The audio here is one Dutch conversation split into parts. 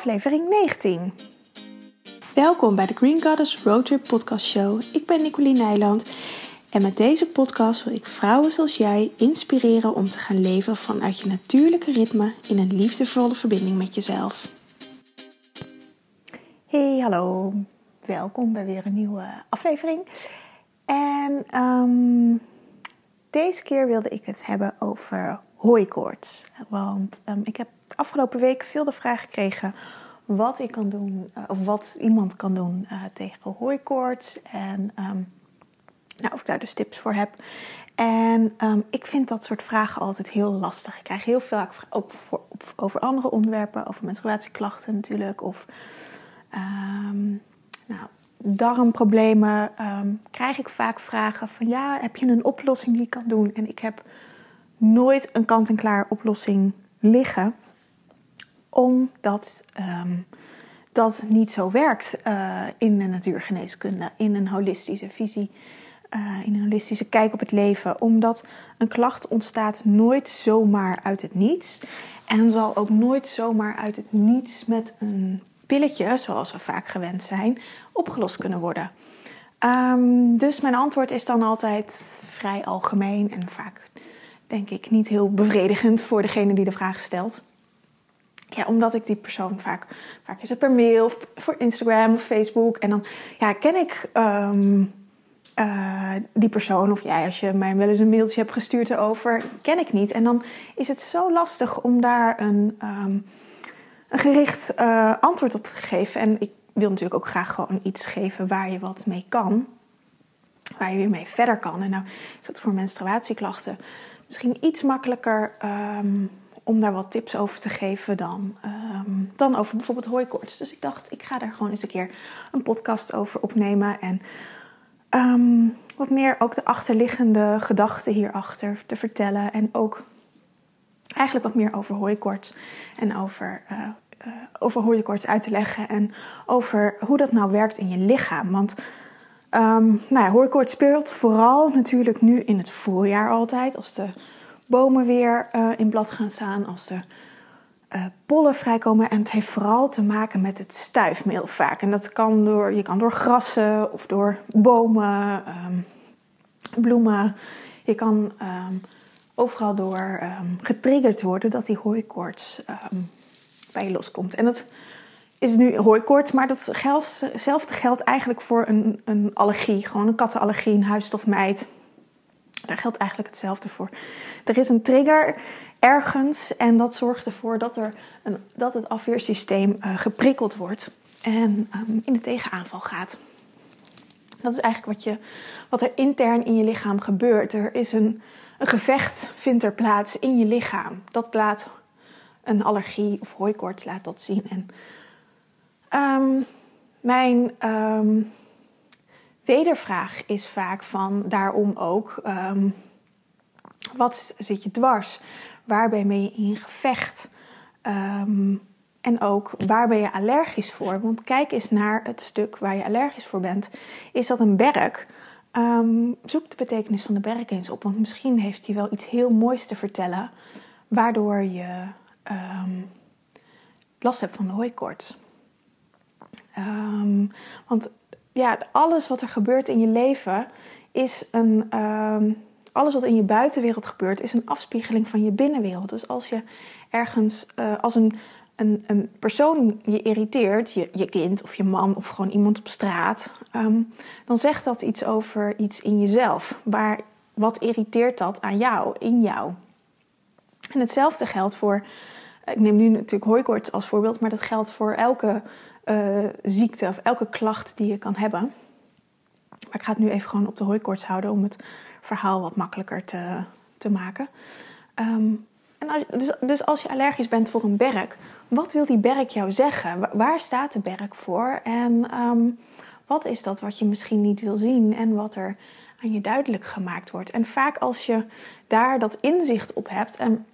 aflevering 19. Welkom bij de Green Goddess Roadtrip Podcast Show. Ik ben Nicoline Nijland en met deze podcast wil ik vrouwen zoals jij inspireren om te gaan leven vanuit je natuurlijke ritme in een liefdevolle verbinding met jezelf. Hey, hallo. Welkom bij weer een nieuwe aflevering. En ehm, deze keer wilde ik het hebben over hooikoorts. Want um, ik heb afgelopen week veel de vraag gekregen wat ik kan doen, uh, of wat iemand kan doen uh, tegen hooikoorts. En um, nou, of ik daar dus tips voor heb. En um, ik vind dat soort vragen altijd heel lastig. Ik krijg heel vaak ook voor, op, over andere onderwerpen, over menstruatieklachten natuurlijk. Of um, nou, darmproblemen. Krijg ik vaak vragen van ja, heb je een oplossing die kan doen? En ik heb nooit een kant-en-klaar oplossing liggen. Omdat dat niet zo werkt uh, in de natuurgeneeskunde, in een holistische visie uh, in een holistische kijk op het leven. Omdat een klacht ontstaat nooit zomaar uit het niets. En zal ook nooit zomaar uit het niets met een pilletje, zoals we vaak gewend zijn, opgelost kunnen worden. Um, dus mijn antwoord is dan altijd vrij algemeen en vaak denk ik niet heel bevredigend voor degene die de vraag stelt. Ja, omdat ik die persoon vaak, vaak is het per mail of voor Instagram of Facebook. En dan ja, ken ik um, uh, die persoon of jij, als je mij wel eens een mailtje hebt gestuurd erover, ken ik niet. En dan is het zo lastig om daar een, um, een gericht uh, antwoord op te geven. En ik wil natuurlijk ook graag gewoon iets geven waar je wat mee kan. Waar je weer mee verder kan. En nou is dat voor menstruatieklachten misschien iets makkelijker um, om daar wat tips over te geven dan, um, dan over bijvoorbeeld hooikoorts. Dus ik dacht, ik ga daar gewoon eens een keer een podcast over opnemen. En um, wat meer ook de achterliggende gedachten hierachter te vertellen. En ook eigenlijk wat meer over hooikoorts en over, uh, uh, over uit te leggen. En over hoe dat nou werkt in je lichaam. Want um, nou ja, speelt vooral natuurlijk nu in het voorjaar altijd. Als de bomen weer uh, in blad gaan staan. Als de uh, pollen vrijkomen. En het heeft vooral te maken met het stuifmeel vaak. En dat kan door, je kan door grassen of door bomen, um, bloemen. Je kan um, overal door um, getriggerd worden dat die hooikoorts bij je loskomt. En dat is nu hooikoorts, maar datzelfde geldt eigenlijk voor een, een allergie. Gewoon een kattenallergie, een huisstofmijt. Daar geldt eigenlijk hetzelfde voor. Er is een trigger ergens. En dat zorgt ervoor dat, er een, dat het afweersysteem uh, geprikkeld wordt en um, in de tegenaanval gaat. Dat is eigenlijk wat, je, wat er intern in je lichaam gebeurt. Er is een, een gevecht vindt er plaats in je lichaam. Dat laat een allergie of hooikoorts laat dat zien. En um, mijn um, wedervraag is vaak van daarom ook... wat zit je dwars? Waar ben je in gevecht? Um, en ook waar ben je allergisch voor? Want kijk eens naar het stuk waar je allergisch voor bent. Is dat een berk? Um, zoek de betekenis van de berk eens op, want misschien heeft hij wel iets heel moois te vertellen, waardoor je last hebt van de hooikoorts. Want ja, alles wat er gebeurt in je leven is een alles wat in je buitenwereld gebeurt, is een afspiegeling van je binnenwereld. Dus als je ergens, uh, als een, een, een, persoon je irriteert, je, je kind of je man of gewoon iemand op straat, um, dan zegt dat iets over iets in jezelf. Maar wat irriteert dat aan jou, in jou? En hetzelfde geldt voor, ik neem nu natuurlijk hooikoorts als voorbeeld, maar dat geldt voor elke uh, ziekte of elke klacht die je kan hebben. Maar ik ga het nu even gewoon op de hooikoorts houden om het verhaal wat makkelijker te, te maken. Um, en als, dus, dus als je allergisch bent voor een berk, wat wil die berk jou zeggen? Waar staat de berk voor? En um, wat is dat wat je misschien niet wil zien en wat er aan je duidelijk gemaakt wordt? En vaak als je daar dat inzicht op hebt, en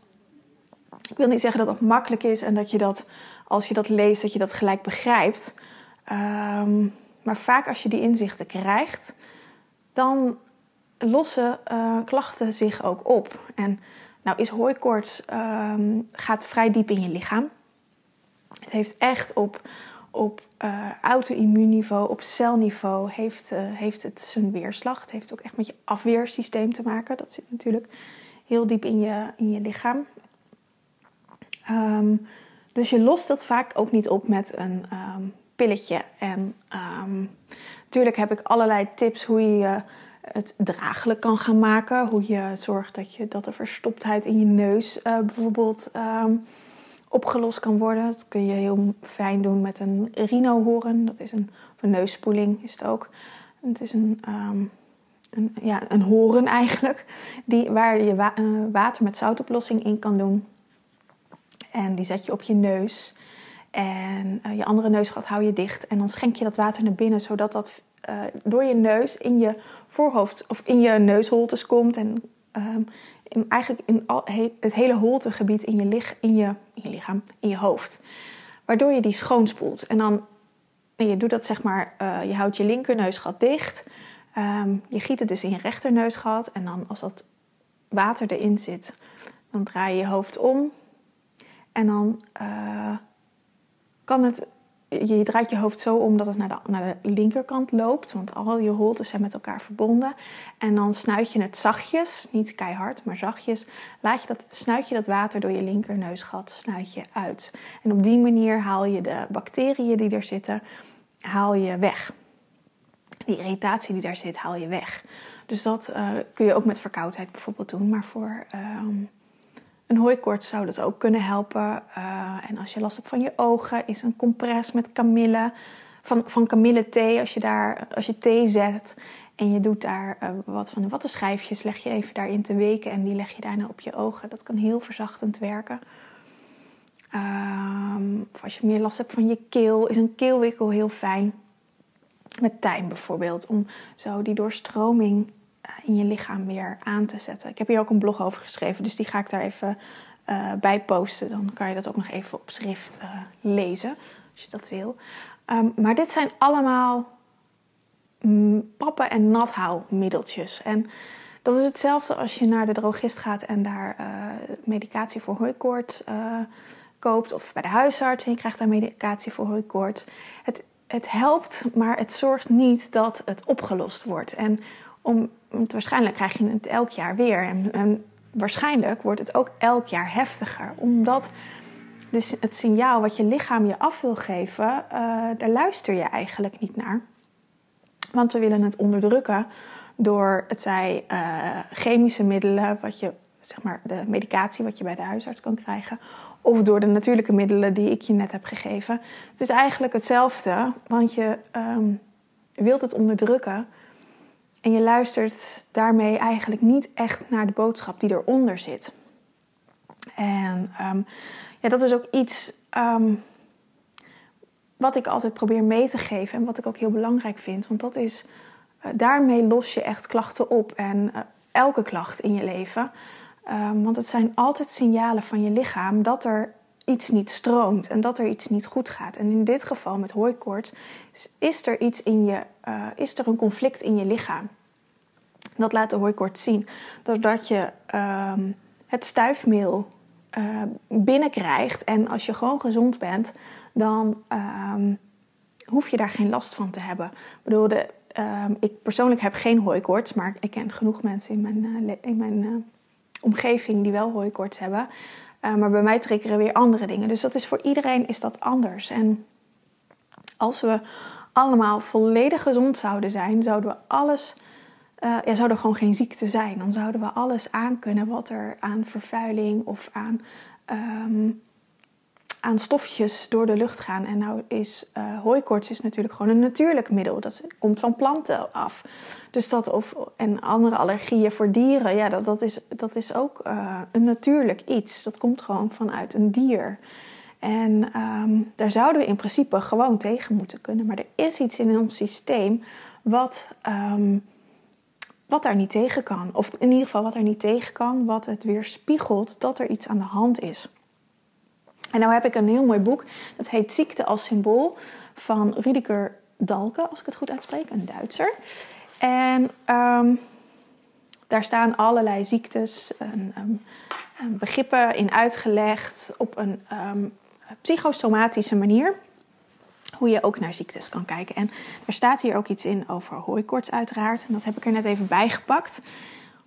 ik wil niet zeggen dat dat makkelijk is en dat je dat, als je dat leest, dat je dat gelijk begrijpt. Um, maar vaak als je die inzichten krijgt, dan lossen uh, klachten zich ook op. En nou is hooikoorts um, gaat vrij diep in je lichaam. Het heeft echt op, op uh, auto-immuunniveau, op celniveau, heeft, uh, heeft het zijn weerslag. Het heeft ook echt met je afweersysteem te maken. Dat zit natuurlijk heel diep in je, in je lichaam. Um, dus je lost dat vaak ook niet op met een um, pilletje. En natuurlijk heb ik allerlei tips hoe je het draaglijk kan gaan maken. Hoe je zorgt dat, je, dat de verstoptheid in je neus uh, bijvoorbeeld opgelost kan worden. Dat kun je heel fijn doen met een rhinohoorn. Dat is een, of een neusspoeling is het ook. Het is een, een, ja, een horen eigenlijk. Die, waar je uh, water met zoutoplossing in kan doen. En die zet je op je neus. En uh, je andere neusgat hou je dicht. En dan schenk je dat water naar binnen. Zodat dat uh, door je neus in je voorhoofd of in je neusholtes komt. En in, eigenlijk in het hele holtegebied in je, in, je, in je lichaam, in je hoofd. Waardoor je die schoonspoelt. En dan, je doet dat zeg maar, uh, je houdt je linkerneusgat dicht. Um, je giet het dus in je rechterneusgat. En dan als dat water erin zit, dan draai je je hoofd om. En dan uh, kan het je draait je hoofd zo om dat het naar de, naar de linkerkant loopt. Want al je holtes zijn met elkaar verbonden. En dan snuit je het zachtjes, niet keihard, maar zachtjes. Laat je dat, snuit je dat water door je linkerneusgat snuit je uit. En op die manier haal je de bacteriën die er zitten, haal je weg. Die irritatie die daar zit, haal je weg. Dus dat uh, kun je ook met verkoudheid bijvoorbeeld doen. Maar voor... Um, een hooikoorts zou dat ook kunnen helpen. Uh, en als je last hebt van je ogen, is een compress met kamille. Van, van kamillethee, als je, daar, als je thee zet en je doet daar uh, wat van de wattenschijfjes, leg je even daarin te weken en die leg je daarna op je ogen. Dat kan heel verzachtend werken. Um, of als je meer last hebt van je keel, is een keelwikkel heel fijn. Met tijm bijvoorbeeld, om zo die doorstroming in je lichaam weer aan te zetten. Ik heb hier ook een blog over geschreven, dus die ga ik daar even uh, bij posten. Dan kan je dat ook nog even op schrift uh, lezen, als je dat wil. Um, maar dit zijn allemaal mm, pappen- en nathouwmiddeltjes. En dat is hetzelfde als je naar de drogist gaat en daar medicatie voor hooikoorts koopt. Of bij de huisarts en je krijgt daar medicatie voor hooikoorts. Het, het helpt, maar het zorgt niet dat het opgelost wordt. En om, want waarschijnlijk krijg je het elk jaar weer. En, waarschijnlijk wordt het ook elk jaar heftiger. Omdat dus het signaal wat je lichaam je af wil geven, uh, daar luister je eigenlijk niet naar. Want we willen het onderdrukken door het zij uh, chemische middelen, wat je, zeg maar, de medicatie wat je bij de huisarts kan krijgen, of door de natuurlijke middelen die ik je net heb gegeven. Het is eigenlijk hetzelfde, want je um, wilt het onderdrukken en je luistert daarmee eigenlijk niet echt naar de boodschap die eronder zit. En um, ja, dat is ook iets um, wat ik altijd probeer mee te geven en wat ik ook heel belangrijk vind. Want dat is, uh, daarmee los je echt klachten op en uh, elke klacht in je leven. Um, want het zijn altijd signalen van je lichaam dat er iets niet stroomt en dat er iets niet goed gaat. En in dit geval met hooikoorts is er iets in je, uh, is er een conflict in je lichaam. Dat laat de hooikoorts zien. Doordat je um, het stuifmeel uh, binnenkrijgt en als je gewoon gezond bent, dan um, hoef je daar geen last van te hebben. Ik bedoel, de, um, ik persoonlijk heb geen hooikoorts, maar ik ken genoeg mensen in mijn, uh, in mijn omgeving die wel hooikoorts hebben. Uh, maar bij mij triggeren weer andere dingen. Dus dat is voor iedereen is dat anders. En als we allemaal volledig gezond zouden zijn, zouden we alles uh, ja, zou er gewoon geen ziekte zijn. Dan zouden we alles aankunnen wat er aan vervuiling of aan, um, aan stofjes door de lucht gaan. En nou is uh, hooikoorts is natuurlijk gewoon een natuurlijk middel. Dat komt van planten af. Dus dat of, en andere allergieën voor dieren, ja, dat, dat, is, dat is ook uh, een natuurlijk iets. Dat komt gewoon vanuit een dier. En um, daar zouden we in principe gewoon tegen moeten kunnen. Maar er is iets in ons systeem wat. Um, wat daar niet tegen kan. Of in ieder geval wat er niet tegen kan, wat het weer spiegelt dat er iets aan de hand is. En nou heb ik een heel mooi boek, dat heet Ziekte als Symbool van Rüdiger Dalke, als ik het goed uitspreek, een Duitser. En um, daar staan allerlei ziektes en um, begrippen in uitgelegd op een um, psychosomatische manier hoe je ook naar ziektes kan kijken. En er staat hier ook iets in over hooikoorts uiteraard. En dat heb ik er net even bijgepakt.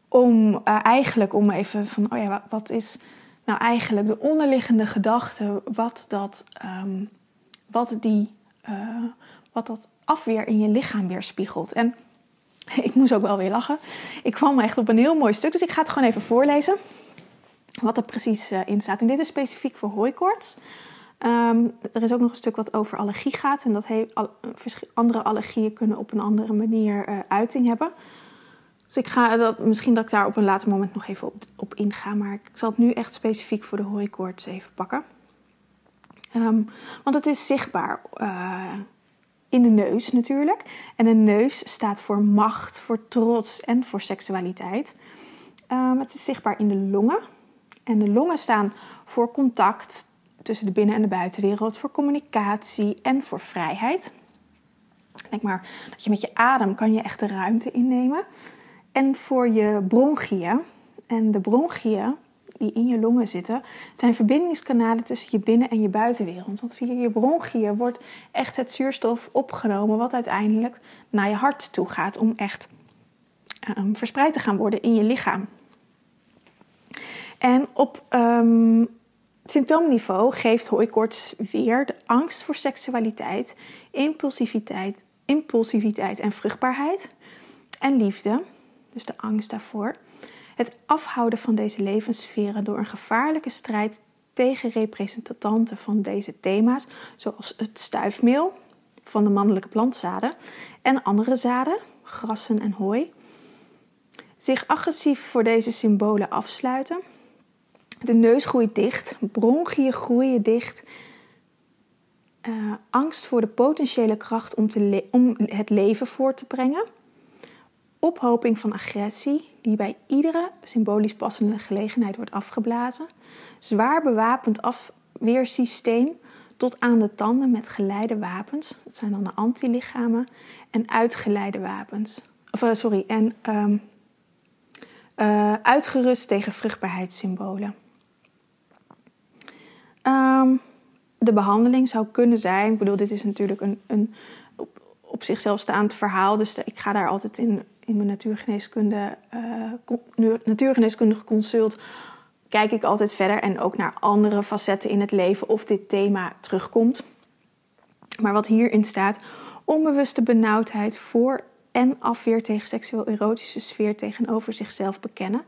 Om uh, eigenlijk om even van, oh ja, wat is nou eigenlijk de onderliggende gedachte, wat dat, um, wat die, uh, wat dat afweer in je lichaam weerspiegelt. En ik moest ook wel weer lachen. Ik kwam echt op een heel mooi stuk, dus ik ga het gewoon even voorlezen. Wat er precies uh, in staat. En dit is specifiek voor hooikoorts. Um, er is ook nog een stuk wat over allergie gaat. En dat andere allergieën kunnen op een andere manier uh, uiting hebben. Dus ik ga dat, misschien dat ik daar op een later moment nog even op, op inga. Maar ik zal het nu echt specifiek voor de hooikoorts even pakken. Um, want het is zichtbaar uh, in de neus natuurlijk. En de neus staat voor macht, voor trots en voor seksualiteit. Um, het is zichtbaar in de longen. En de longen staan voor contact, tussen de binnen- en de buitenwereld, voor communicatie en voor vrijheid. Denk maar dat je met je adem kan je echt de ruimte innemen. En voor je bronchieën. En de bronchieën die in je longen zitten, zijn verbindingskanalen tussen je binnen- en je buitenwereld. Want via je bronchieën wordt echt het zuurstof opgenomen, wat uiteindelijk naar je hart toe gaat om echt um, verspreid te gaan worden in je lichaam. En op um, symptoomniveau geeft hooikoorts weer de angst voor seksualiteit, impulsiviteit, impulsiviteit en vruchtbaarheid en liefde. Dus de angst daarvoor. Het afhouden van deze levenssferen door een gevaarlijke strijd tegen representanten van deze thema's, zoals het stuifmeel van de mannelijke plantzaden en andere zaden, grassen en hooi. Zich agressief voor deze symbolen afsluiten de neus groeit dicht, bronchiën groeien dicht. Uh, angst voor de potentiële kracht om, te om het leven voor te brengen. Ophoping van agressie, die bij iedere symbolisch passende gelegenheid wordt afgeblazen. Zwaar bewapend afweersysteem tot aan de tanden met geleide wapens. Dat zijn dan de antilichamen. En uitgeleide wapens. Of, uh, sorry, en um, uh, uitgerust tegen vruchtbaarheidssymbolen. Um, de behandeling zou kunnen zijn. Ik bedoel, dit is natuurlijk een, een op, zichzelf staand verhaal. Dus ik ga daar altijd in, in mijn natuurgeneeskunde, uh, natuurgeneeskundige consult. Kijk ik altijd verder en ook naar andere facetten in het leven of dit thema terugkomt. Maar wat hierin staat, onbewuste benauwdheid voor en afweer tegen seksueel-erotische sfeer tegenover zichzelf bekennen.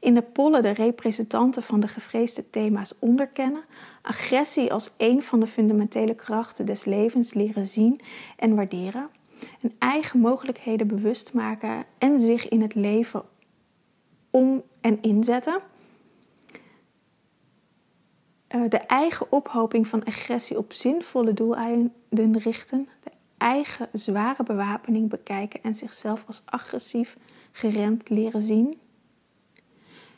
In de pollen de representanten van de gevreesde thema's onderkennen. Agressie als een van de fundamentele krachten des levens leren zien en waarderen. En eigen mogelijkheden bewust maken en zich in het leven om en inzetten. Uh, de eigen ophoping van agressie op zinvolle doeleinden richten. De eigen zware bewapening bekijken en zichzelf als agressief geremd leren zien.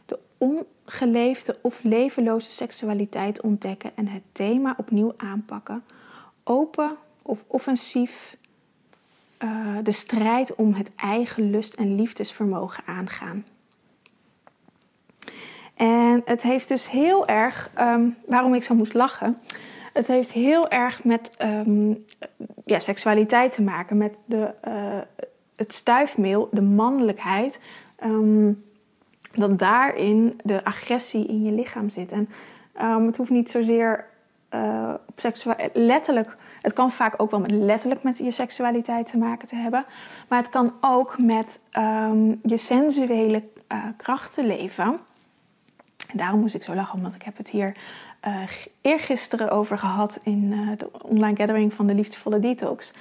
De ongeleefde of levenloze seksualiteit ontdekken en het thema opnieuw aanpakken. Open of offensief uh, de strijd om het eigen lust- en liefdesvermogen aangaan. En het heeft dus heel erg, um, waarom ik zo moest lachen, het heeft heel erg met um, ja, seksualiteit te maken, met de, uh, het stuifmeel, de mannelijkheid. Um, dat daarin de agressie in je lichaam zit. En het hoeft niet zozeer uh, op seksualiteit, letterlijk. Het kan vaak ook wel met letterlijk met je seksualiteit te maken te hebben. Maar het kan ook met je sensuele uh, krachten leven. En daarom moest ik zo lachen, omdat ik heb het hier uh, eergisteren over gehad in uh, de online gathering van de Liefdevolle Detox.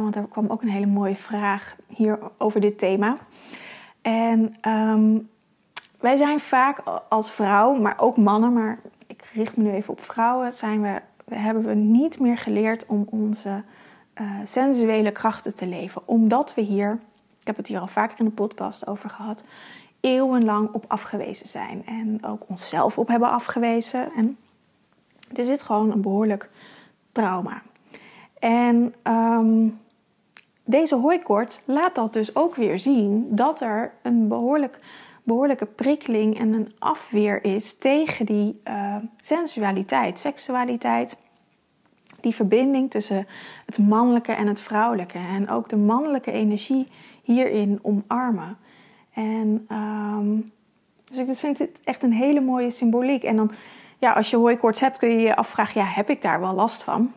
Want er kwam ook een hele mooie vraag hier over dit thema. En um, wij zijn vaak als vrouw, maar ook mannen, maar ik richt me nu even op vrouwen, zijn we, hebben we niet meer geleerd om onze sensuele krachten te leven. Omdat we hier, ik heb het hier al vaker in de podcast over gehad, eeuwenlang op afgewezen zijn. En ook onszelf op hebben afgewezen. En er zit gewoon een behoorlijk trauma. En um, deze hooikoorts laat dat dus ook weer zien dat er een behoorlijk behoorlijke prikkeling en een afweer is tegen die uh, sensualiteit, seksualiteit. Die verbinding tussen het mannelijke en het vrouwelijke. En ook de mannelijke energie hierin omarmen. En um, dus ik vind het echt een hele mooie symboliek. En dan, ja, als je hooikoorts hebt, kun je je afvragen: ja, heb ik daar wel last van?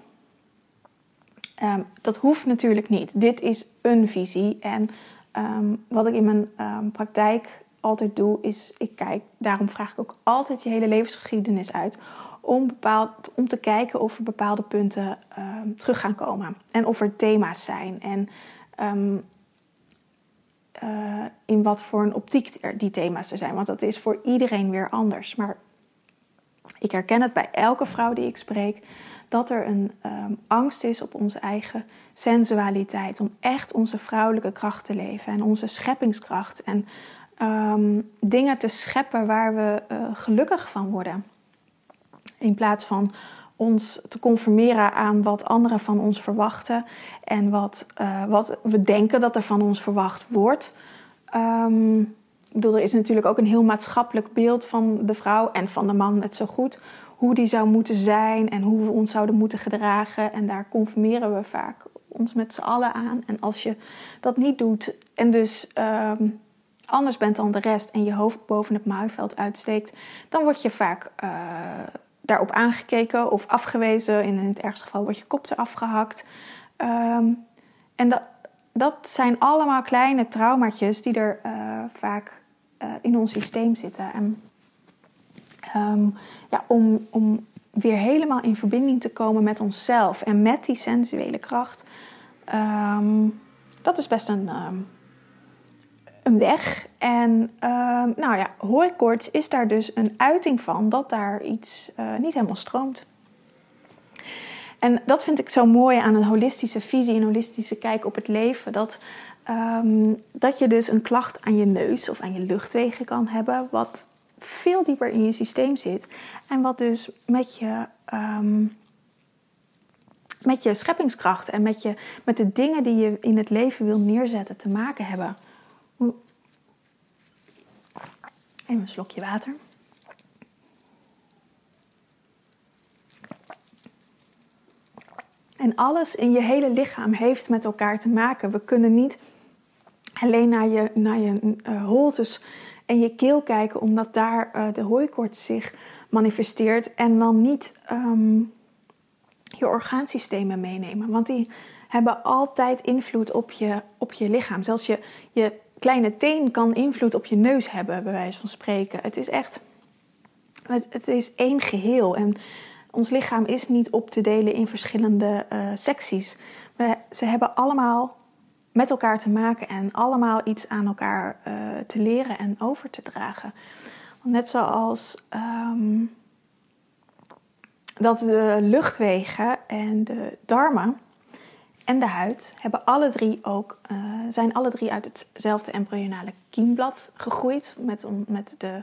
Um, dat hoeft natuurlijk niet. Dit is een visie. En um, wat ik in mijn praktijk altijd doe, is ik kijk, daarom vraag ik ook altijd je hele levensgeschiedenis uit. Om, om te kijken of er bepaalde punten terug gaan komen. En of er thema's zijn. En uh, in wat voor een optiek die thema's er zijn. Want dat is voor iedereen weer anders. Maar ik herken het bij elke vrouw die ik spreek. Dat er een um, angst is op onze eigen sensualiteit. Om echt onze vrouwelijke kracht te leven. En onze scheppingskracht. En dingen te scheppen waar we uh, gelukkig van worden. In plaats van ons te conformeren aan wat anderen van ons verwachten en wat, uh, wat we denken dat er van ons verwacht wordt. Um, ik bedoel, er is natuurlijk ook een heel maatschappelijk beeld van de vrouw en van de man net zo goed. Hoe die zou moeten zijn en hoe we ons zouden moeten gedragen. En daar conformeren we vaak ons met z'n allen aan. En als je dat niet doet en dus um, anders bent dan de rest en je hoofd boven het maaiveld uitsteekt, dan word je vaak uh, daarop aangekeken of afgewezen. In het ergste geval wordt je kop eraf gehakt. Um, en dat, dat zijn allemaal kleine traumaatjes die er uh, vaak uh, in ons systeem zitten. En um, ja, om, om weer helemaal in verbinding te komen met onszelf en met die sensuele kracht, um, dat is best een, een weg. En uh, nou ja, hooikoorts is daar dus een uiting van dat daar iets uh, niet helemaal stroomt. En dat vind ik zo mooi aan een holistische visie, een holistische kijk op het leven. Dat, um, dat je dus een klacht aan je neus of aan je luchtwegen kan hebben, wat veel dieper in je systeem zit. En wat dus met je, um, met je scheppingskracht en met, je, met de dingen die je in het leven wil neerzetten te maken hebben. Even een slokje water. En alles in je hele lichaam heeft met elkaar te maken. We kunnen niet alleen naar je, naar je uh, holtes en je keel kijken, omdat daar uh, de hooikoorts zich manifesteert. En dan niet um, je orgaansystemen meenemen. Want die hebben altijd invloed op je, op je lichaam. Zelfs je, je kleine teen kan invloed op je neus hebben, bij wijze van spreken. Het is echt. Het, het is één geheel. En ons lichaam is niet op te delen in verschillende uh, secties. We, ze hebben allemaal met elkaar te maken en allemaal iets aan elkaar uh, te leren en over te dragen. Net zoals um, dat de luchtwegen en de darmen en de huid hebben alle drie ook, uh, zijn alle drie uit hetzelfde embryonale kiemblad gegroeid. Met, met de,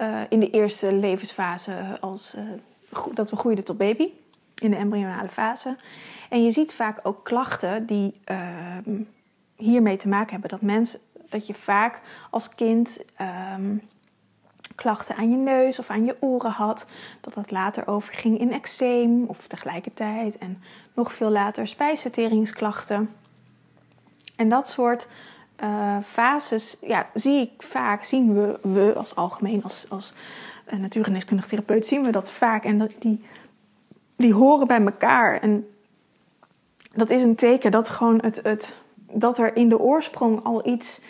uh, in de eerste levensfase als uh, dat we groeiden tot baby. In de embryonale fase. En je ziet vaak ook klachten die ehm, hiermee te maken hebben. Dat, mensen, dat je vaak als kind um, klachten aan je neus of aan je oren had. Dat dat later overging in eczeem of tegelijkertijd. En nog veel later spijsverteringsklachten. En dat soort uh, fases ja, zie ik vaak, zien we, we als algemeen, als, als uh, natuurgeneeskundig therapeut, zien we dat vaak. En dat, die, die horen bij elkaar. En dat is een teken dat, gewoon het, het, dat er in de oorsprong al iets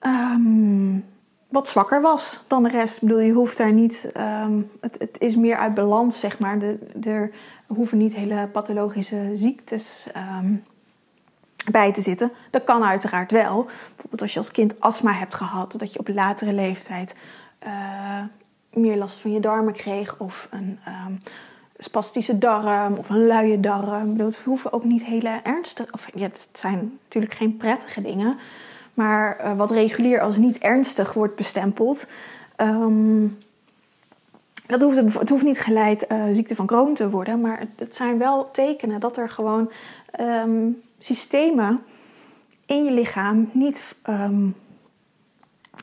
um, wat zwakker was dan de rest. Ik bedoel, je hoeft daar niet. Um, het, het, is meer uit balans, zeg maar. De, er hoeven niet hele pathologische ziektes um, bij te zitten. Dat kan uiteraard wel. Bijvoorbeeld als je als kind astma hebt gehad, dat je op latere leeftijd uh, meer last van je darmen kreeg, of een um, spastische darm of een luie darm. Bedoel, het hoeven ook niet hele ernstige. Of, ja, het zijn natuurlijk geen prettige dingen. Maar uh, wat regulier als niet ernstig wordt bestempeld. Um, dat hoeft, het hoeft niet gelijk uh, ziekte van Crohn te worden. Maar het zijn wel tekenen dat er gewoon um, systemen in je lichaam niet um,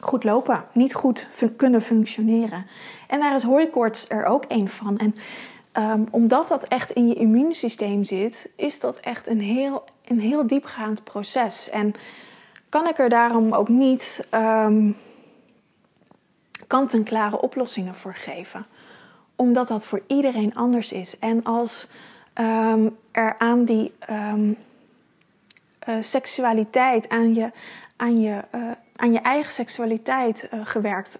goed lopen, niet goed kunnen functioneren. En daar is hooikoorts er ook een van. En ehm, omdat dat echt in je immuunsysteem zit, is dat echt een heel, een heel diepgaand proces. En kan ik er daarom ook niet um, kant-en-klare oplossingen voor geven. Omdat dat voor iedereen anders is. En als ehm, er aan die um, uh, seksualiteit, aan je, aan je, uh, aan je eigen seksualiteit uh, gewerkt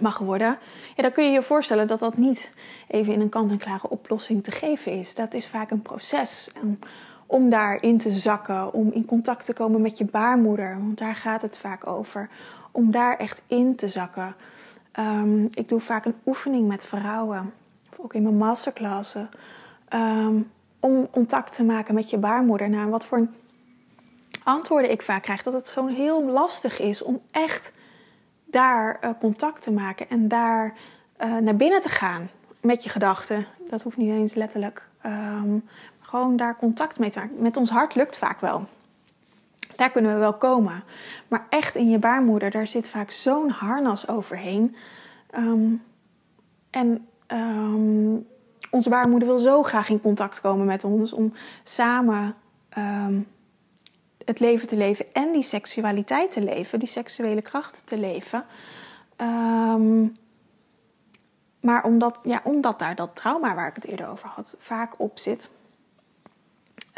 mag worden, ja, dan kun je je voorstellen dat dat niet even in een kant-en-klare oplossing te geven is. Dat is vaak een proces. Om daarin te zakken, om in contact te komen met je baarmoeder, want daar gaat het vaak over. Om daar echt in te zakken. Um, ik doe vaak een oefening met vrouwen, ook in mijn masterclassen, um, om contact te maken met je baarmoeder. Nou, wat voor antwoorden ik vaak krijg, dat het zo heel lastig is om echt daar uh, contact te maken en daar uh, naar binnen te gaan met je gedachten. Dat hoeft niet eens letterlijk. Um, gewoon daar contact mee te maken. Met ons hart lukt vaak wel. Daar kunnen we wel komen. Maar echt in je baarmoeder, daar zit vaak zo'n harnas overheen. Um, en um, onze baarmoeder wil zo graag in contact komen met ons om samen um, het leven te leven en die seksualiteit te leven, die seksuele krachten te leven. maar omdat, ja, omdat daar dat trauma waar ik het eerder over had vaak op zit,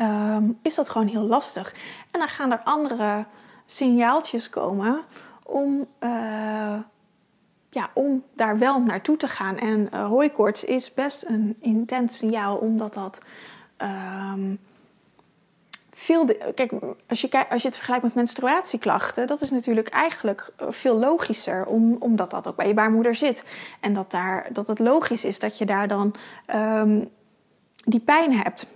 um, is dat gewoon heel lastig. En dan gaan er andere signaaltjes komen om, uh, ja, om daar wel naartoe te gaan. En uh, hooikoorts is best een intens signaal, omdat dat. Um, veel kijk, als je, als je het vergelijkt met menstruatieklachten, dat is natuurlijk eigenlijk eh, veel logischer, om, omdat dat ook bij je baarmoeder zit. En dat, daar, dat het logisch is dat je daar dan um, die pijn hebt.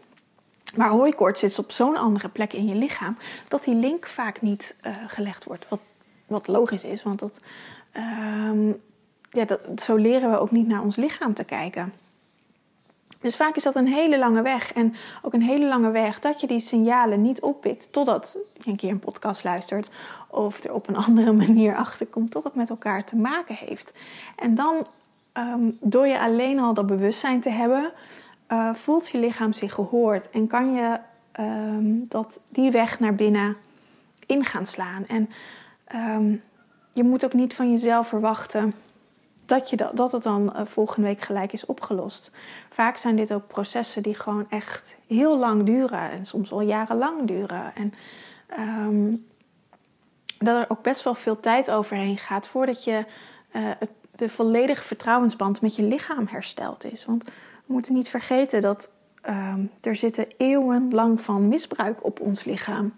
Maar hooikoorts zit op zo'n andere plek in je lichaam dat die link vaak niet uh, gelegd wordt. Wat, wat logisch is, want dat, um, ja, dat, zo leren we ook niet naar ons lichaam te kijken. Dus vaak is dat een hele lange weg. En ook een hele lange weg dat je die signalen niet oppikt totdat je een keer een podcast luistert. Of er op een andere manier achter komt tot het met elkaar te maken heeft. En dan, um, door je alleen al dat bewustzijn te hebben, uh, voelt je lichaam zich gehoord en kan je um, dat, die weg naar binnen in gaan slaan. En um, je moet ook niet van jezelf verwachten dat, je dat, dat het dan uh, volgende week gelijk is opgelost. Vaak zijn dit ook processen die gewoon echt heel lang duren en soms al jarenlang duren. En um, dat er ook best wel veel tijd overheen gaat voordat je uh, het, de volledige vertrouwensband met je lichaam hersteld is. Want we moeten niet vergeten dat um, er zitten eeuwenlang van misbruik op ons lichaam.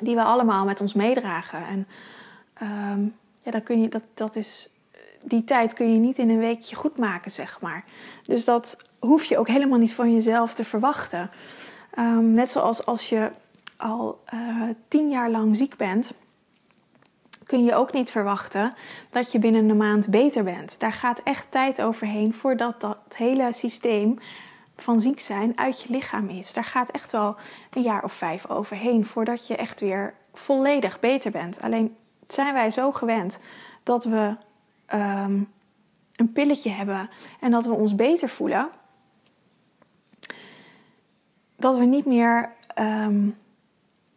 Die we allemaal met ons meedragen. En um, ja, dan kun je, dat, dat is, die tijd kun je niet in een weekje goed maken, zeg maar. Dus dat hoef je ook helemaal niet van jezelf te verwachten. Um, net zoals als je al uh, tien jaar lang ziek bent kun je ook niet verwachten dat je binnen een maand beter bent. Daar gaat echt tijd overheen voordat dat hele systeem van ziek zijn uit je lichaam is. Daar gaat echt wel een jaar of vijf overheen voordat je echt weer volledig beter bent. Alleen zijn wij zo gewend dat we um, een pilletje hebben en dat we ons beter voelen, dat we niet meer um,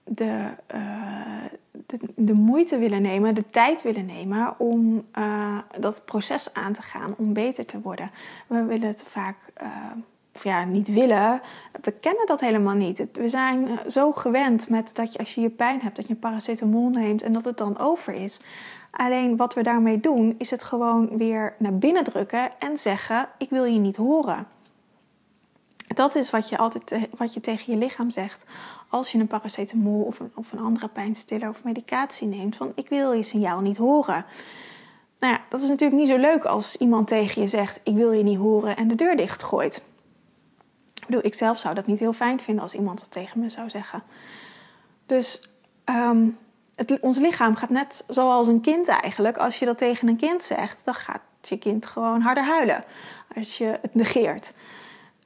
de, uh, de, moeite willen nemen, de tijd willen nemen om uh, dat proces aan te gaan, om beter te worden. We willen het vaak, uh, of ja, niet willen, we kennen dat helemaal niet. We zijn zo gewend met dat je als je je pijn hebt, dat je een paracetamol neemt en dat het dan over is. Alleen wat we daarmee doen, is het gewoon weer naar binnen drukken en zeggen: Ik wil je niet horen. Dat is wat je altijd wat je tegen je lichaam zegt als je een paracetamol of een, of een andere pijnstiller of medicatie neemt. Van ik wil je signaal niet horen. Nou ja, dat is natuurlijk niet zo leuk als iemand tegen je zegt: Ik wil je niet horen en de deur dichtgooit. Ik bedoel, ik zelf zou dat niet heel fijn vinden als iemand dat tegen me zou zeggen. Dus het, ons lichaam gaat net zoals een kind eigenlijk. Als je dat tegen een kind zegt, dan gaat je kind gewoon harder huilen. Als je het negeert.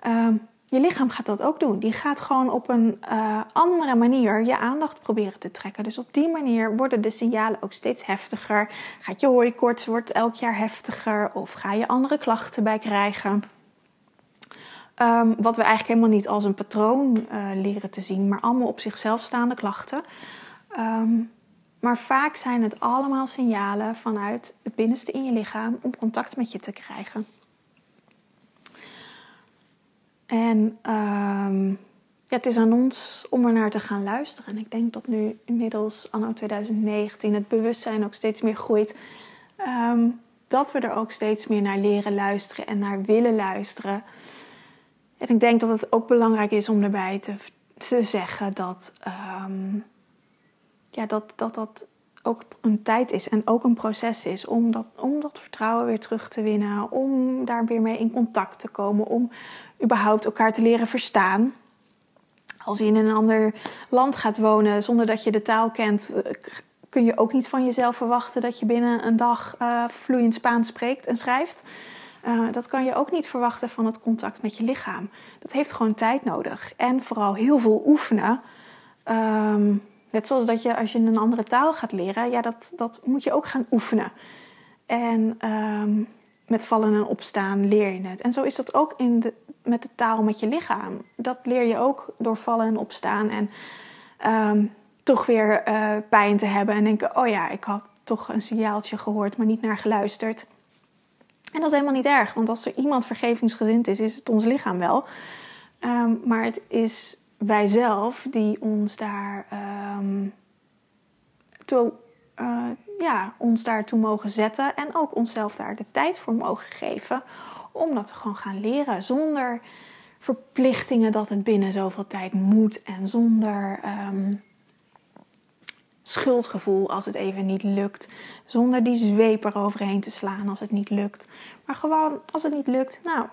Um, je lichaam gaat dat ook doen. Die gaat gewoon op een uh, andere manier je aandacht proberen te trekken. Dus op die manier worden de signalen ook steeds heftiger. Gaat je hooikoorts wordt elk jaar heftiger of ga je andere klachten bij krijgen. Um, wat we eigenlijk helemaal niet als een patroon uh, leren te zien, maar allemaal op zichzelf staande klachten. Um, maar vaak zijn het allemaal signalen vanuit het binnenste in je lichaam om contact met je te krijgen. En um, ja, het is aan ons om er naar te gaan luisteren. En ik denk dat nu inmiddels, anno 2019, het bewustzijn ook steeds meer groeit. Um, dat we er ook steeds meer naar leren luisteren en naar willen luisteren. En ik denk dat het ook belangrijk is om daarbij te, zeggen dat, um, ja, dat, dat dat ook een tijd is en ook een proces is om dat, om dat vertrouwen weer terug te winnen, om daar weer mee in contact te komen, om überhaupt elkaar te leren verstaan. Als je in een ander land gaat wonen zonder dat je de taal kent, eh, kun je ook niet van jezelf verwachten dat je binnen een dag uh, vloeiend Spaans spreekt en schrijft. Uh, dat kan je ook niet verwachten van het contact met je lichaam. Dat heeft gewoon tijd nodig. En vooral heel veel oefenen. Um, net zoals dat je als je een andere taal gaat leren, ja, dat, dat moet je ook gaan oefenen. En um, met vallen en opstaan leer je het. En zo is dat ook in de, met de taal met je lichaam. Dat leer je ook door vallen en opstaan. En um, toch weer uh, pijn te hebben en denken: oh ja, ik had toch een signaaltje gehoord, maar niet naar geluisterd. En dat is helemaal niet erg, want als er iemand vergevingsgezind is, is het ons lichaam wel. Um, maar het is wij zelf die ons daar um, toe, uh, ja, ons daartoe mogen zetten en ook onszelf daar de tijd voor mogen geven om dat te gewoon gaan leren zonder verplichtingen dat het binnen zoveel tijd moet en zonder um, schuldgevoel als het even niet lukt, zonder die zweep eroverheen te slaan als het niet lukt, maar gewoon als het niet lukt, nou,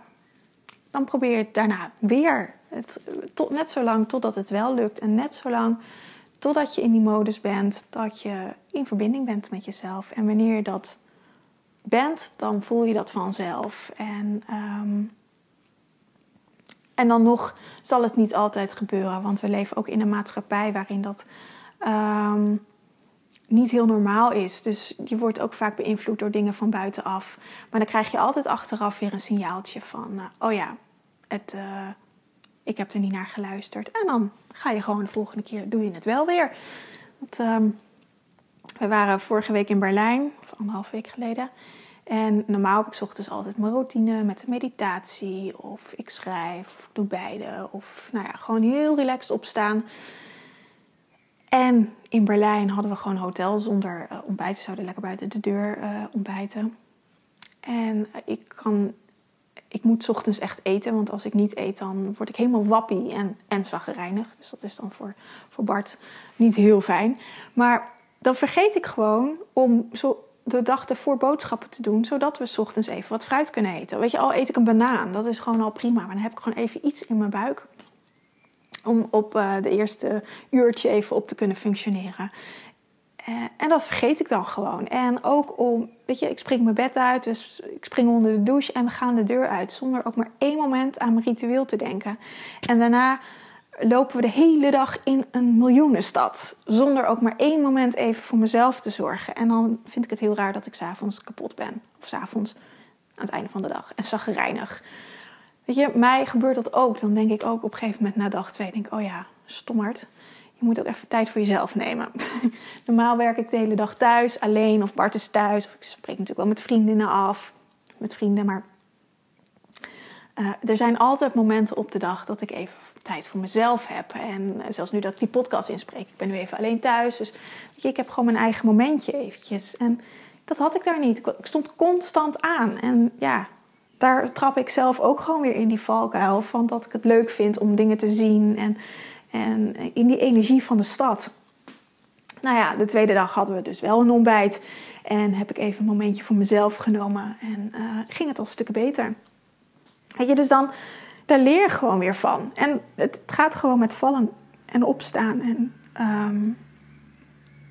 dan probeer je het daarna weer. Het, tot, net zo lang totdat het wel lukt en net zo lang totdat je in die modus bent dat je in verbinding bent met jezelf. En wanneer je dat bent, dan voel je dat vanzelf. En, um, en dan nog zal het niet altijd gebeuren, want we leven ook in een maatschappij waarin dat um, niet heel normaal is. Dus je wordt ook vaak beïnvloed door dingen van buitenaf. Maar dan krijg je altijd achteraf weer een signaaltje van: uh, oh ja, het, uh, ik heb er niet naar geluisterd. En dan ga je gewoon de volgende keer, doe je het wel weer. Want, um, we waren vorige week in Berlijn, of anderhalf week geleden. En normaal heb ik ochtends altijd mijn routine met de meditatie. Of ik schrijf, doe beide. Of nou ja, gewoon heel relaxed opstaan. En in Berlijn hadden we gewoon hotel zonder uh, ontbijt. We zouden lekker buiten de deur uh, ontbijten. En ik kan ik moet ochtends echt eten, want als ik niet eet, dan word ik helemaal wappie en, en zaggerijnig. Dus dat is dan voor, voor Bart niet heel fijn. Maar dan vergeet ik gewoon om zo de dag ervoor boodschappen te doen, zodat we ochtends even wat fruit kunnen eten. Weet je, al eet ik een banaan, dat is gewoon al prima. Maar dan heb ik gewoon even iets in mijn buik om op uh, de eerste uurtje even op te kunnen functioneren. Uh, en dat vergeet ik dan gewoon. En ook om, weet je, ik spring mijn bed uit, dus ik spring onder de douche en we gaan de deur uit. Zonder ook maar één moment aan mijn ritueel te denken. En daarna lopen we de hele dag in een miljoenenstad. Zonder ook maar één moment even voor mezelf te zorgen. En dan vind ik het heel raar dat ik s'avonds kapot ben. Of s'avonds aan het einde van de dag. En zaggerijnig. Weet je, mij gebeurt dat ook. Dan denk ik ook op een gegeven moment na dag twee, denk ik, oh ja, stommerd je moet ook even tijd voor jezelf nemen. Normaal werk ik de hele dag thuis, alleen of Bart is thuis. Of ik spreek natuurlijk wel met vriendinnen af, met vrienden. Maar uh, er zijn altijd momenten op de dag dat ik even tijd voor mezelf heb. En uh, zelfs nu dat ik die podcast inspreek, ik ben nu even alleen thuis. Dus ik heb gewoon mijn eigen momentje eventjes. En dat had ik daar niet. Ik stond constant aan. En ja, daar trap ik zelf ook gewoon weer in die valkuil van dat ik het leuk vind om dingen te zien en en in die energie van de stad. Nou ja, de tweede dag hadden we dus wel een ontbijt. En heb ik even een momentje voor mezelf genomen. En uh, ging het al stukken beter. Weet je, dus dan, daar leer je gewoon weer van. En het gaat gewoon met vallen en opstaan. En um,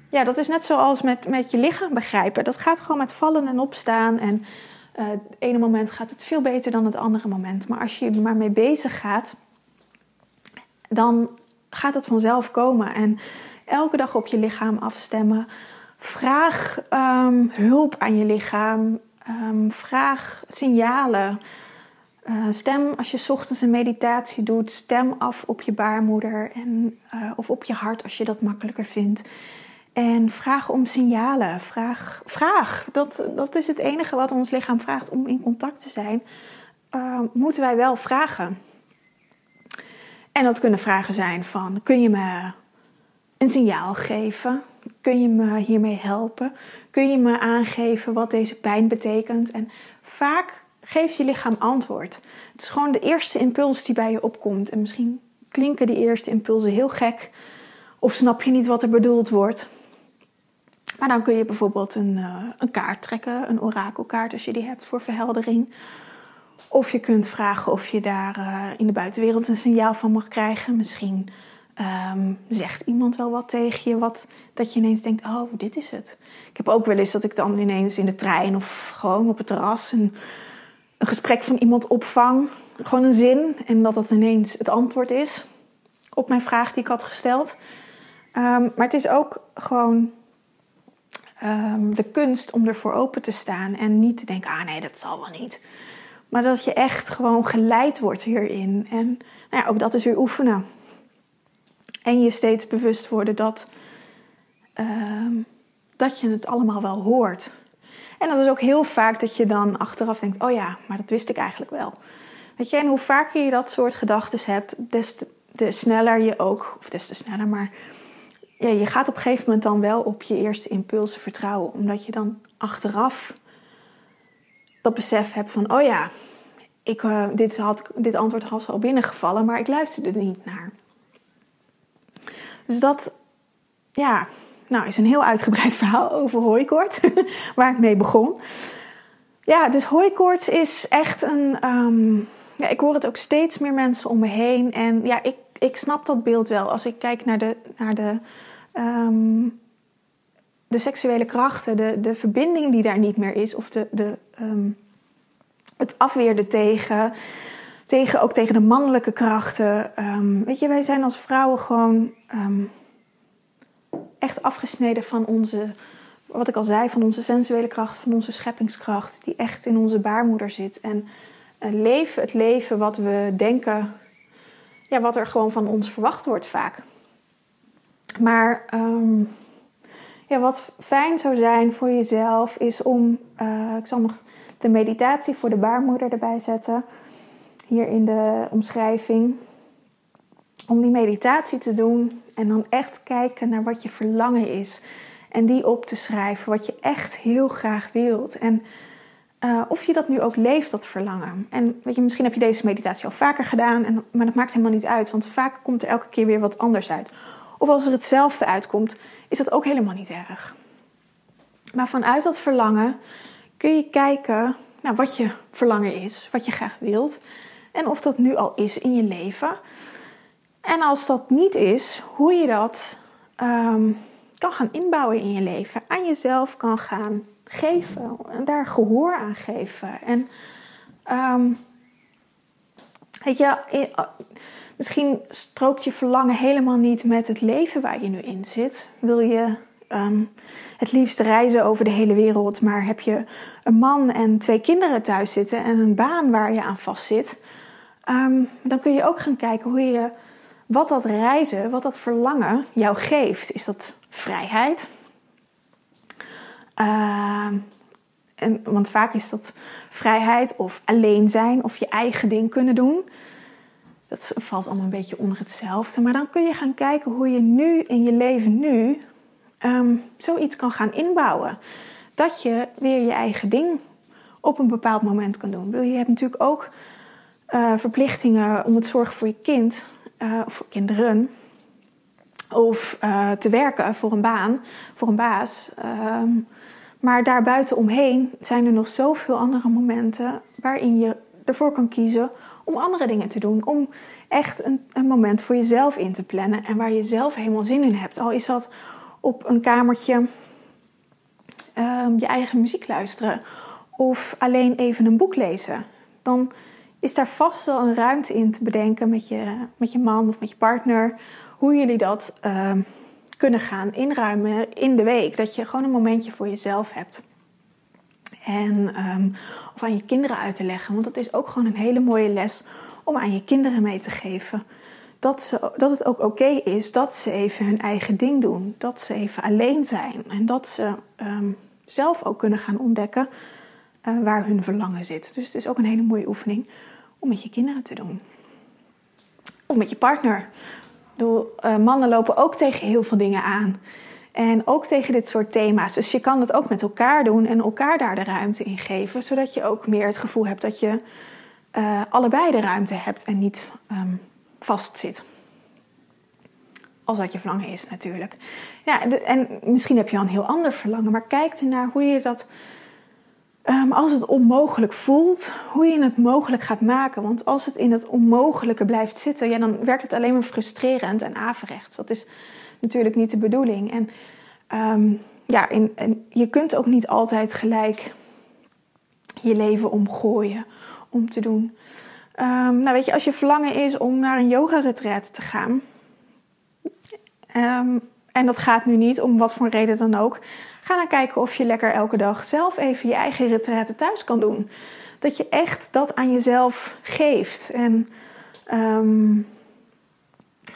ja, dat is net zoals met, met je lichaam begrijpen. Dat gaat gewoon met vallen en opstaan. En uh, het ene moment gaat het veel beter dan het andere moment. Maar als je er maar mee bezig gaat dan gaat het vanzelf komen. En elke dag op je lichaam afstemmen. Vraag ehm, hulp aan je lichaam. Ehm, vraag signalen. Uh, stem als je ochtends een meditatie doet, stem af op je baarmoeder en, uh, of op je hart als je dat makkelijker vindt. En vraag om signalen. Vraag, vraag. Dat, dat is het enige wat ons lichaam vraagt om in contact te zijn. Uh, moeten wij wel vragen. En dat kunnen vragen zijn van: kun je me een signaal geven? Kun je me hiermee helpen? Kun je me aangeven wat deze pijn betekent? En vaak geeft je lichaam antwoord. Het is gewoon de eerste impuls die bij je opkomt. En misschien klinken die eerste impulsen heel gek. Of snap je niet wat er bedoeld wordt. Maar dan kun je bijvoorbeeld een, uh, een kaart trekken, een orakelkaart als je die hebt voor verheldering. Of je kunt vragen of je daar uh, in de buitenwereld een signaal van mag krijgen. Misschien um, zegt iemand wel wat tegen je, wat, dat je ineens denkt, oh, dit is het. Ik heb ook wel eens dat ik dan ineens in de trein of gewoon op het terras een, gesprek van iemand opvang. Gewoon een zin en dat dat ineens het antwoord is op mijn vraag die ik had gesteld. Um, maar het is ook gewoon um, de kunst om ervoor open te staan en niet te denken, ah nee, dat zal wel niet. Maar dat je echt gewoon geleid wordt hierin. En nou ja, ook dat is weer oefenen. En je steeds bewust worden dat, uh, dat je het allemaal wel hoort. En dat is ook heel vaak dat je dan achteraf denkt: oh ja, maar dat wist ik eigenlijk wel. Weet je, en hoe vaker je dat soort gedachten hebt, des te, sneller je ook, of des te sneller, maar ja, je gaat op een gegeven moment dan wel op je eerste impulsen vertrouwen. Omdat je dan achteraf dat besef hebt van: oh ja, ik, uh, dit, had, dit antwoord was al binnengevallen, maar ik luisterde er niet naar. Dus dat ja, nou, is een heel uitgebreid verhaal over hooikoorts, waar ik mee begon. Ja, dus hooikoorts is echt een. Um, ja, ik hoor het ook steeds meer mensen om me heen. En ja, ik, ik snap dat beeld wel. Als ik kijk naar de, naar de, um, de seksuele krachten, de, de verbinding die daar niet meer is, of de, de, um, het afweerde tegen, tegen, ook tegen de mannelijke krachten. weet je, wij zijn als vrouwen gewoon echt afgesneden van onze, wat ik al zei, van onze sensuele kracht, van onze scheppingskracht, die echt in onze baarmoeder zit. En uh, leven het leven wat we denken, ja, wat er gewoon van ons verwacht wordt vaak. Maar ja, wat fijn zou zijn voor jezelf is om, uh, ik zal nog de meditatie voor de baarmoeder erbij zetten, hier in de omschrijving. Om die meditatie te doen en dan echt kijken naar wat je verlangen is. En die op te schrijven, wat je echt heel graag wilt. En uh, of je dat nu ook leeft, dat verlangen. En weet je, misschien heb je deze meditatie al vaker gedaan, en, maar dat maakt helemaal niet uit, want vaak komt er elke keer weer wat anders uit. Of als er hetzelfde uitkomt, is dat ook helemaal niet erg. Maar vanuit dat verlangen kun je kijken naar wat je verlangen is, wat je graag wilt. En of dat nu al is in je leven. En als dat niet is, hoe je dat um, kan gaan inbouwen in je leven, aan jezelf kan gaan geven en daar gehoor aan geven. En um, weet je, eh, misschien strookt je verlangen helemaal niet met het leven waar je nu in zit. Wil je um, het liefst reizen over de hele wereld, maar heb je een man en twee kinderen thuis zitten en een baan waar je aan vastzit, um, dan kun je ook gaan kijken hoe je wat dat reizen, wat dat verlangen jou geeft. Is dat vrijheid? Uh, en, want vaak is dat vrijheid of alleen zijn of je eigen ding kunnen doen. Dat valt allemaal een beetje onder hetzelfde. Maar dan kun je gaan kijken hoe je nu in je leven nu um, zoiets kan gaan inbouwen. Dat je weer je eigen ding op een bepaald moment kan doen. Je hebt natuurlijk ook uh, verplichtingen om het zorgen voor je kind uh, voor kinderen of uh, te werken voor een baan, voor een baas. Um, maar daarbuiten omheen zijn er nog zoveel andere momenten waarin je ervoor kan kiezen om andere dingen te doen. Om echt een, een moment voor jezelf in te plannen en waar je zelf helemaal zin in hebt. Al is dat op een kamertje um, je eigen muziek luisteren of alleen even een boek lezen. Dan is daar vast wel een ruimte in te bedenken met je, met je man of met je partner. Hoe jullie dat ehm, kunnen gaan inruimen in de week. Dat je gewoon een momentje voor jezelf hebt. En, ehm, of aan je kinderen uit te leggen. Want dat is ook gewoon een hele mooie les om aan je kinderen mee te geven. Dat, ze, dat het ook oké is dat ze even hun eigen ding doen. Dat ze even alleen zijn. En dat ze ehm, zelf ook kunnen gaan ontdekken uh, waar hun verlangen zit. Dus het is ook een hele mooie oefening om met je kinderen te doen. Of met je partner. De, uh, mannen lopen ook tegen heel veel dingen aan. En ook tegen dit soort thema's. Dus je kan het ook met elkaar doen en elkaar daar de ruimte in geven. Zodat je ook meer het gevoel hebt dat je uh, allebei de ruimte hebt en niet um, vastzit. Als dat je verlangen is natuurlijk. Ja, en misschien heb je al een heel ander verlangen. Maar kijk ernaar hoe je dat Um, als het onmogelijk voelt, hoe je het mogelijk gaat maken. Want als het in het onmogelijke blijft zitten, ja, dan werkt het alleen maar frustrerend en averechts. Dat is natuurlijk niet de bedoeling. En um, ja, en je kunt ook niet altijd gelijk je leven omgooien om te doen. Um, nou, weet je, als je verlangen is om naar een yoga-retreat te gaan. en dat gaat nu niet, om wat voor reden dan ook Ga dan kijken of je lekker elke dag zelf even je eigen retraite thuis kan doen. Dat je echt dat aan jezelf geeft. En um,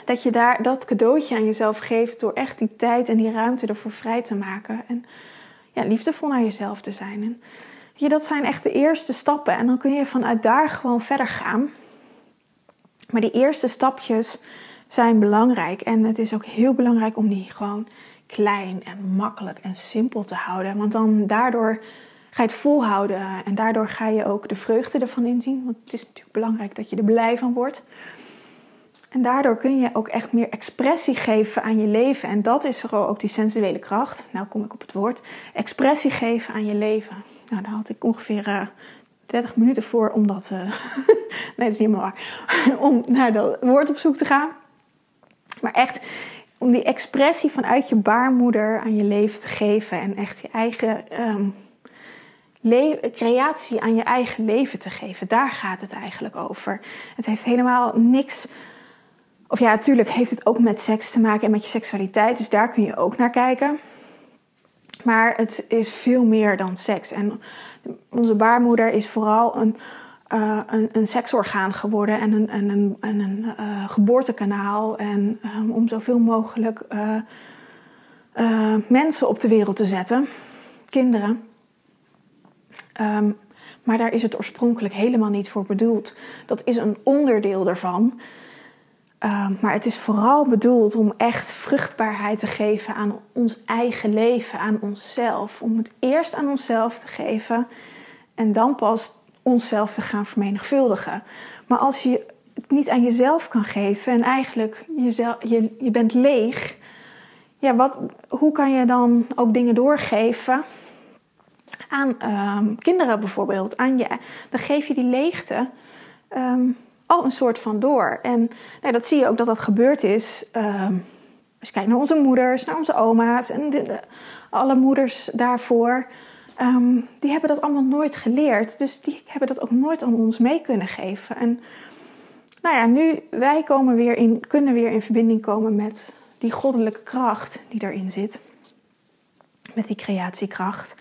dat je daar dat cadeautje aan jezelf geeft door echt die tijd en die ruimte ervoor vrij te maken. En ja, liefdevol naar jezelf te zijn. En je, dat zijn echt de eerste stappen. En dan kun je vanuit daar gewoon verder gaan. Maar die eerste stapjes zijn belangrijk. En het is ook heel belangrijk om die gewoon klein en makkelijk en simpel te houden. Want dan daardoor ga je het volhouden en daardoor ga je ook de vreugde ervan inzien. Want het is natuurlijk belangrijk dat je er blij van wordt. En daardoor kun je ook echt meer expressie geven aan je leven. En dat is vooral ook die sensuele kracht. Nou kom ik op het woord. Expressie geven aan je leven. Nou, daar had ik ongeveer uh, eh, 30 minuten voor om dat... Uh, nee, dat is niet helemaal waar. om naar dat woord op zoek te gaan. Maar echt om die expressie vanuit je baarmoeder aan je leven te geven en echt je eigen um, creatie aan je eigen leven te geven. Daar gaat het eigenlijk over. Het heeft helemaal niks. Of ja, natuurlijk heeft het ook met seks te maken en met je seksualiteit, dus daar kun je ook naar kijken. Maar het is veel meer dan seks. En onze baarmoeder is vooral een uh, een, een, seksorgaan geworden en een, en een, en een uh, geboortekanaal. En um, om zoveel mogelijk mensen op de wereld te zetten, kinderen. Um, maar daar is het oorspronkelijk helemaal niet voor bedoeld. Dat is een onderdeel daarvan. Uh, maar het is vooral bedoeld om echt vruchtbaarheid te geven aan ons eigen leven, aan onszelf. Om het eerst aan onszelf te geven en dan pas onszelf te gaan vermenigvuldigen. Maar als je het niet aan jezelf kan geven en eigenlijk jezelf, je, je bent leeg, ja, wat, hoe kan je dan ook dingen doorgeven aan um, kinderen bijvoorbeeld? Aan je, dan geef je die leegte um, al een soort van door. En nou, dat zie je ook dat dat gebeurd is. Um, als je kijkt naar onze moeders, naar onze oma's en alle moeders daarvoor. Um, die hebben dat allemaal nooit geleerd. Dus die hebben dat ook nooit aan ons mee kunnen geven. En nou ja, nu wij komen weer in, kunnen weer in verbinding komen met die goddelijke kracht die erin zit. Met die creatiekracht.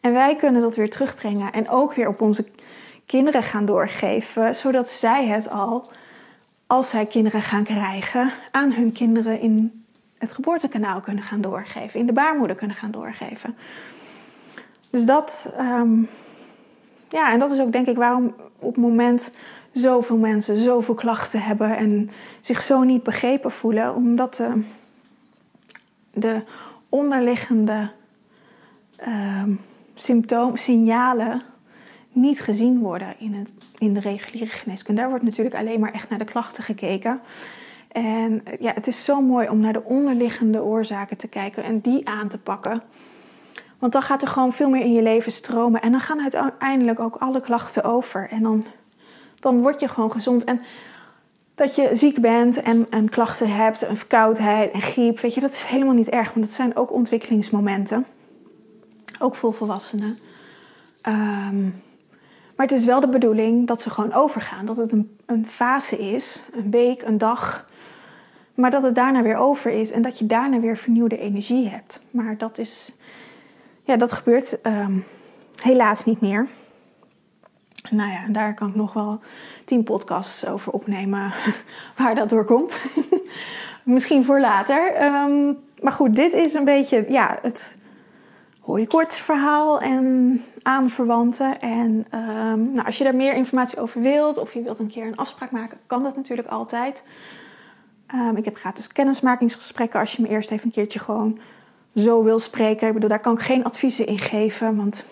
En wij kunnen dat weer terugbrengen en ook weer op onze kinderen gaan doorgeven, zodat zij het al, als zij kinderen gaan krijgen, aan hun kinderen in het geboortekanaal kunnen gaan doorgeven, in de baarmoeder kunnen gaan doorgeven. Dus dat, um, ja, en dat is ook denk ik waarom op het moment zoveel mensen zoveel klachten hebben en zich zo niet begrepen voelen, omdat de, de onderliggende symptoom, signalen niet gezien worden in, het, in de reguliere geneeskunde. Daar wordt natuurlijk alleen maar echt naar de klachten gekeken. En ja, het is zo mooi om naar de onderliggende oorzaken te kijken en die aan te pakken. Want dan gaat er gewoon veel meer in je leven stromen. En dan gaan uiteindelijk ook alle klachten over. En dan, dan word je gewoon gezond. En dat je ziek bent en, en klachten hebt, en verkoudheid en griep, weet je, dat is helemaal niet erg. Want dat zijn ook ontwikkelingsmomenten. Ook voor volwassenen. Um, Maar het is wel de bedoeling dat ze gewoon overgaan. Dat het een, een fase is, een week, een dag. Maar dat het daarna weer over is en dat je daarna weer vernieuwde energie hebt. Maar dat is, ja, dat gebeurt ehm, helaas niet meer. Nou ja, daar kan ik nog wel tien podcasts over opnemen waar dat door komt. Misschien voor later. Ehm, maar goed, dit is een beetje ja, het hooikoortsverhaal en aanverwanten. En um, nou, als je daar meer informatie over wilt of je wilt een keer een afspraak maken, kan dat natuurlijk altijd. Um, ik heb gratis kennismakingsgesprekken als je me eerst even een keertje gewoon zo wil spreken. Ik bedoel, daar kan ik geen adviezen in geven, want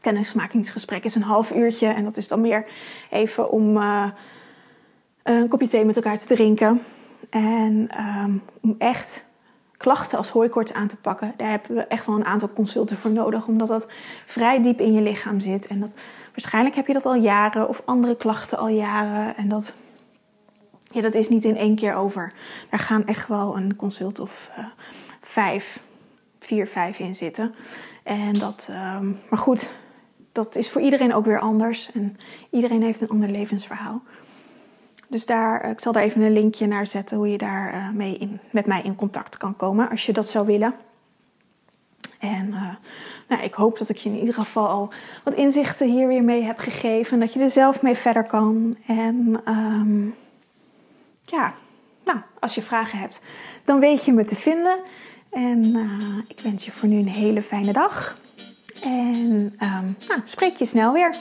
kennismakingsgesprek is een half uurtje en dat is dan meer even om uh, een kopje thee met elkaar te drinken. En um, om echt klachten als hooikoorts aan te pakken, daar hebben we echt wel een aantal consulten voor nodig, omdat dat vrij diep in je lichaam zit. En dat, waarschijnlijk heb je dat al jaren of andere klachten al jaren. En dat, ja, dat is niet in één keer over. Daar gaan echt wel een consult of uh, vijf, vier, vijf in zitten. En dat, um, maar goed, dat is voor iedereen ook weer anders. En iedereen heeft een ander levensverhaal. Dus daar, eh, ik zal daar even een linkje naar zetten hoe je daar uh, mee in, met mij in contact kan komen als je dat zou willen. En uh, nou, ik hoop dat ik je in ieder geval al wat inzichten hier weer mee heb gegeven. Dat je er zelf mee verder kan. En um, ja, nou, als je vragen hebt, dan weet je me te vinden. En ik wens je voor nu een hele fijne dag. En um, nou, spreek je snel weer.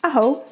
Aho!